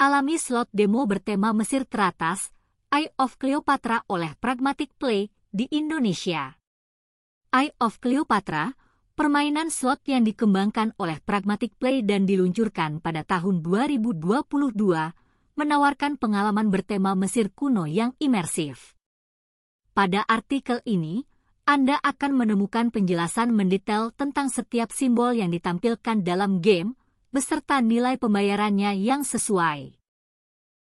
Alami slot demo bertema Mesir teratas, Eye of Cleopatra oleh Pragmatic Play di Indonesia. Eye of Cleopatra, permainan slot yang dikembangkan oleh Pragmatic Play dan diluncurkan pada tahun 2022, menawarkan pengalaman bertema Mesir kuno yang imersif. Pada artikel ini, Anda akan menemukan penjelasan mendetail tentang setiap simbol yang ditampilkan dalam game, beserta nilai pembayarannya yang sesuai.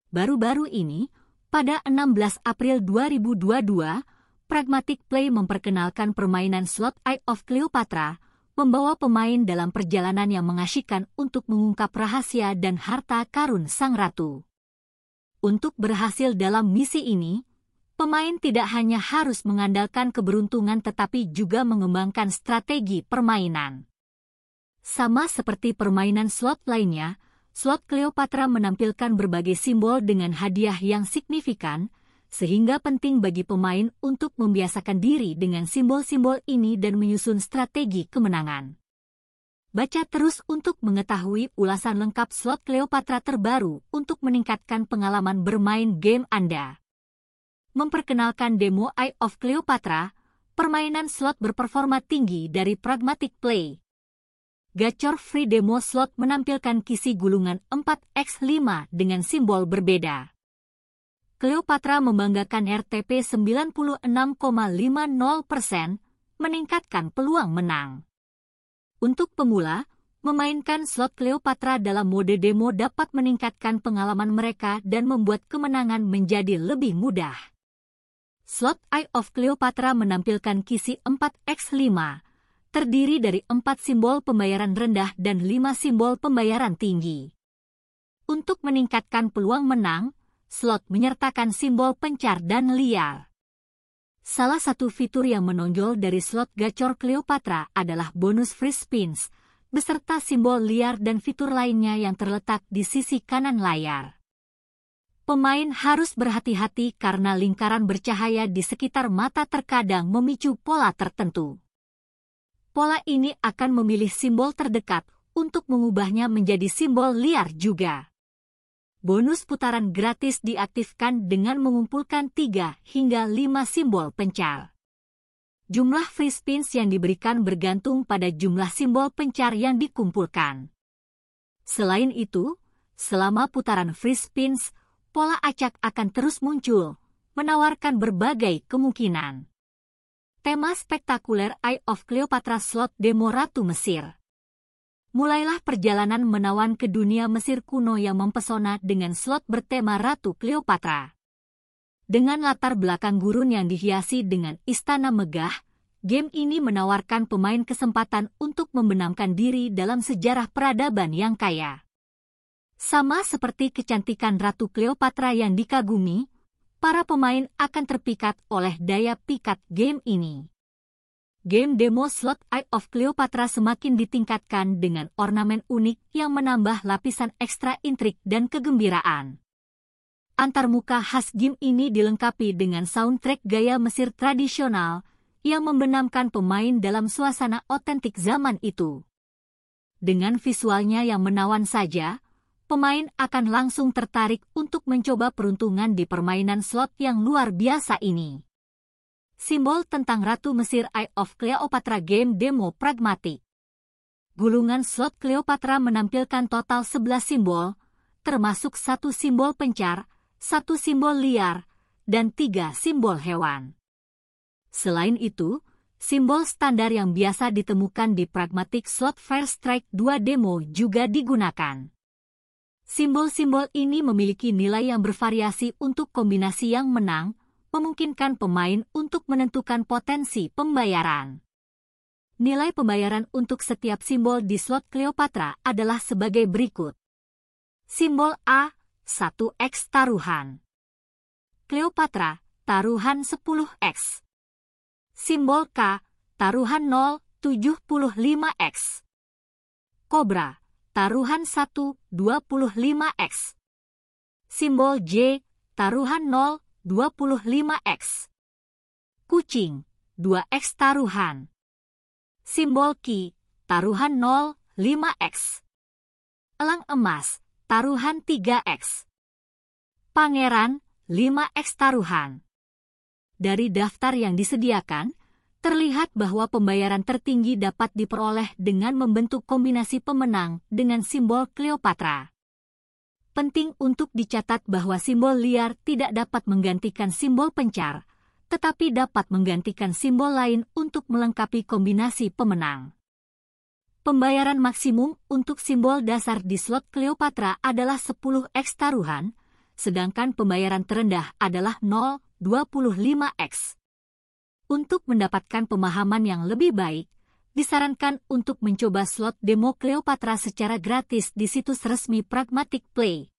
Baru-baru ini, pada 16 April 2022, Pragmatic Play memperkenalkan permainan slot Eye of Cleopatra, membawa pemain dalam perjalanan yang mengasyikkan untuk mengungkap rahasia dan harta karun sang ratu. Untuk berhasil dalam misi ini, pemain tidak hanya harus mengandalkan keberuntungan tetapi juga mengembangkan strategi permainan. Sama seperti permainan slot lainnya, slot Cleopatra menampilkan berbagai simbol dengan hadiah yang signifikan, sehingga penting bagi pemain untuk membiasakan diri dengan simbol-simbol ini dan menyusun strategi kemenangan. Baca terus untuk mengetahui ulasan lengkap slot Cleopatra terbaru untuk meningkatkan pengalaman bermain game Anda. Memperkenalkan demo Eye of Cleopatra, permainan slot berperforma tinggi dari Pragmatic Play. Gacor free demo slot menampilkan kisi gulungan 4x5 dengan simbol berbeda. Cleopatra membanggakan RTP 96,50%, meningkatkan peluang menang. Untuk pemula, memainkan slot Cleopatra dalam mode demo dapat meningkatkan pengalaman mereka dan membuat kemenangan menjadi lebih mudah. Slot Eye of Cleopatra menampilkan kisi 4x5, terdiri dari 4 simbol pembayaran rendah dan 5 simbol pembayaran tinggi. Untuk meningkatkan peluang menang, slot menyertakan simbol pencar dan liar. Salah satu fitur yang menonjol dari slot gacor Cleopatra adalah bonus free spins, beserta simbol liar dan fitur lainnya yang terletak di sisi kanan layar. Pemain harus berhati-hati karena lingkaran bercahaya di sekitar mata terkadang memicu pola tertentu. Pola ini akan memilih simbol terdekat untuk mengubahnya menjadi simbol liar juga bonus putaran gratis diaktifkan dengan mengumpulkan 3 hingga 5 simbol pencar. Jumlah free spins yang diberikan bergantung pada jumlah simbol pencar yang dikumpulkan. Selain itu, selama putaran free spins, pola acak akan terus muncul, menawarkan berbagai kemungkinan. Tema spektakuler Eye of Cleopatra slot demo Ratu Mesir mulailah perjalanan menawan ke dunia Mesir kuno yang mempesona dengan slot bertema Ratu Cleopatra. Dengan latar belakang gurun yang dihiasi dengan istana megah, game ini menawarkan pemain kesempatan untuk membenamkan diri dalam sejarah peradaban yang kaya. Sama seperti kecantikan Ratu Cleopatra yang dikagumi, para pemain akan terpikat oleh daya pikat game ini game demo slot Eye of Cleopatra semakin ditingkatkan dengan ornamen unik yang menambah lapisan ekstra intrik dan kegembiraan. Antarmuka khas game ini dilengkapi dengan soundtrack gaya Mesir tradisional yang membenamkan pemain dalam suasana otentik zaman itu. Dengan visualnya yang menawan saja, pemain akan langsung tertarik untuk mencoba peruntungan di permainan slot yang luar biasa ini simbol tentang Ratu Mesir Eye of Cleopatra Game Demo Pragmatik. Gulungan slot Cleopatra menampilkan total 11 simbol, termasuk satu simbol pencar, satu simbol liar, dan tiga simbol hewan. Selain itu, simbol standar yang biasa ditemukan di Pragmatic Slot Fair Strike 2 Demo juga digunakan. Simbol-simbol ini memiliki nilai yang bervariasi untuk kombinasi yang menang, memungkinkan pemain untuk menentukan potensi pembayaran. Nilai pembayaran untuk setiap simbol di slot Cleopatra adalah sebagai berikut. Simbol A, 1x taruhan. Cleopatra, taruhan 10x. Simbol K, taruhan 0, 75x. Cobra, taruhan 1, 25x. Simbol J, taruhan 0, 25X. Kucing, 2X taruhan. Simbol Ki, taruhan 0, 5X. Elang emas, taruhan 3X. Pangeran, 5X taruhan. Dari daftar yang disediakan, terlihat bahwa pembayaran tertinggi dapat diperoleh dengan membentuk kombinasi pemenang dengan simbol Cleopatra. Penting untuk dicatat bahwa simbol liar tidak dapat menggantikan simbol pencar, tetapi dapat menggantikan simbol lain untuk melengkapi kombinasi pemenang. Pembayaran maksimum untuk simbol dasar di slot Cleopatra adalah 10x taruhan, sedangkan pembayaran terendah adalah 0,25x. Untuk mendapatkan pemahaman yang lebih baik, disarankan untuk mencoba slot demo Cleopatra secara gratis di situs resmi Pragmatic Play.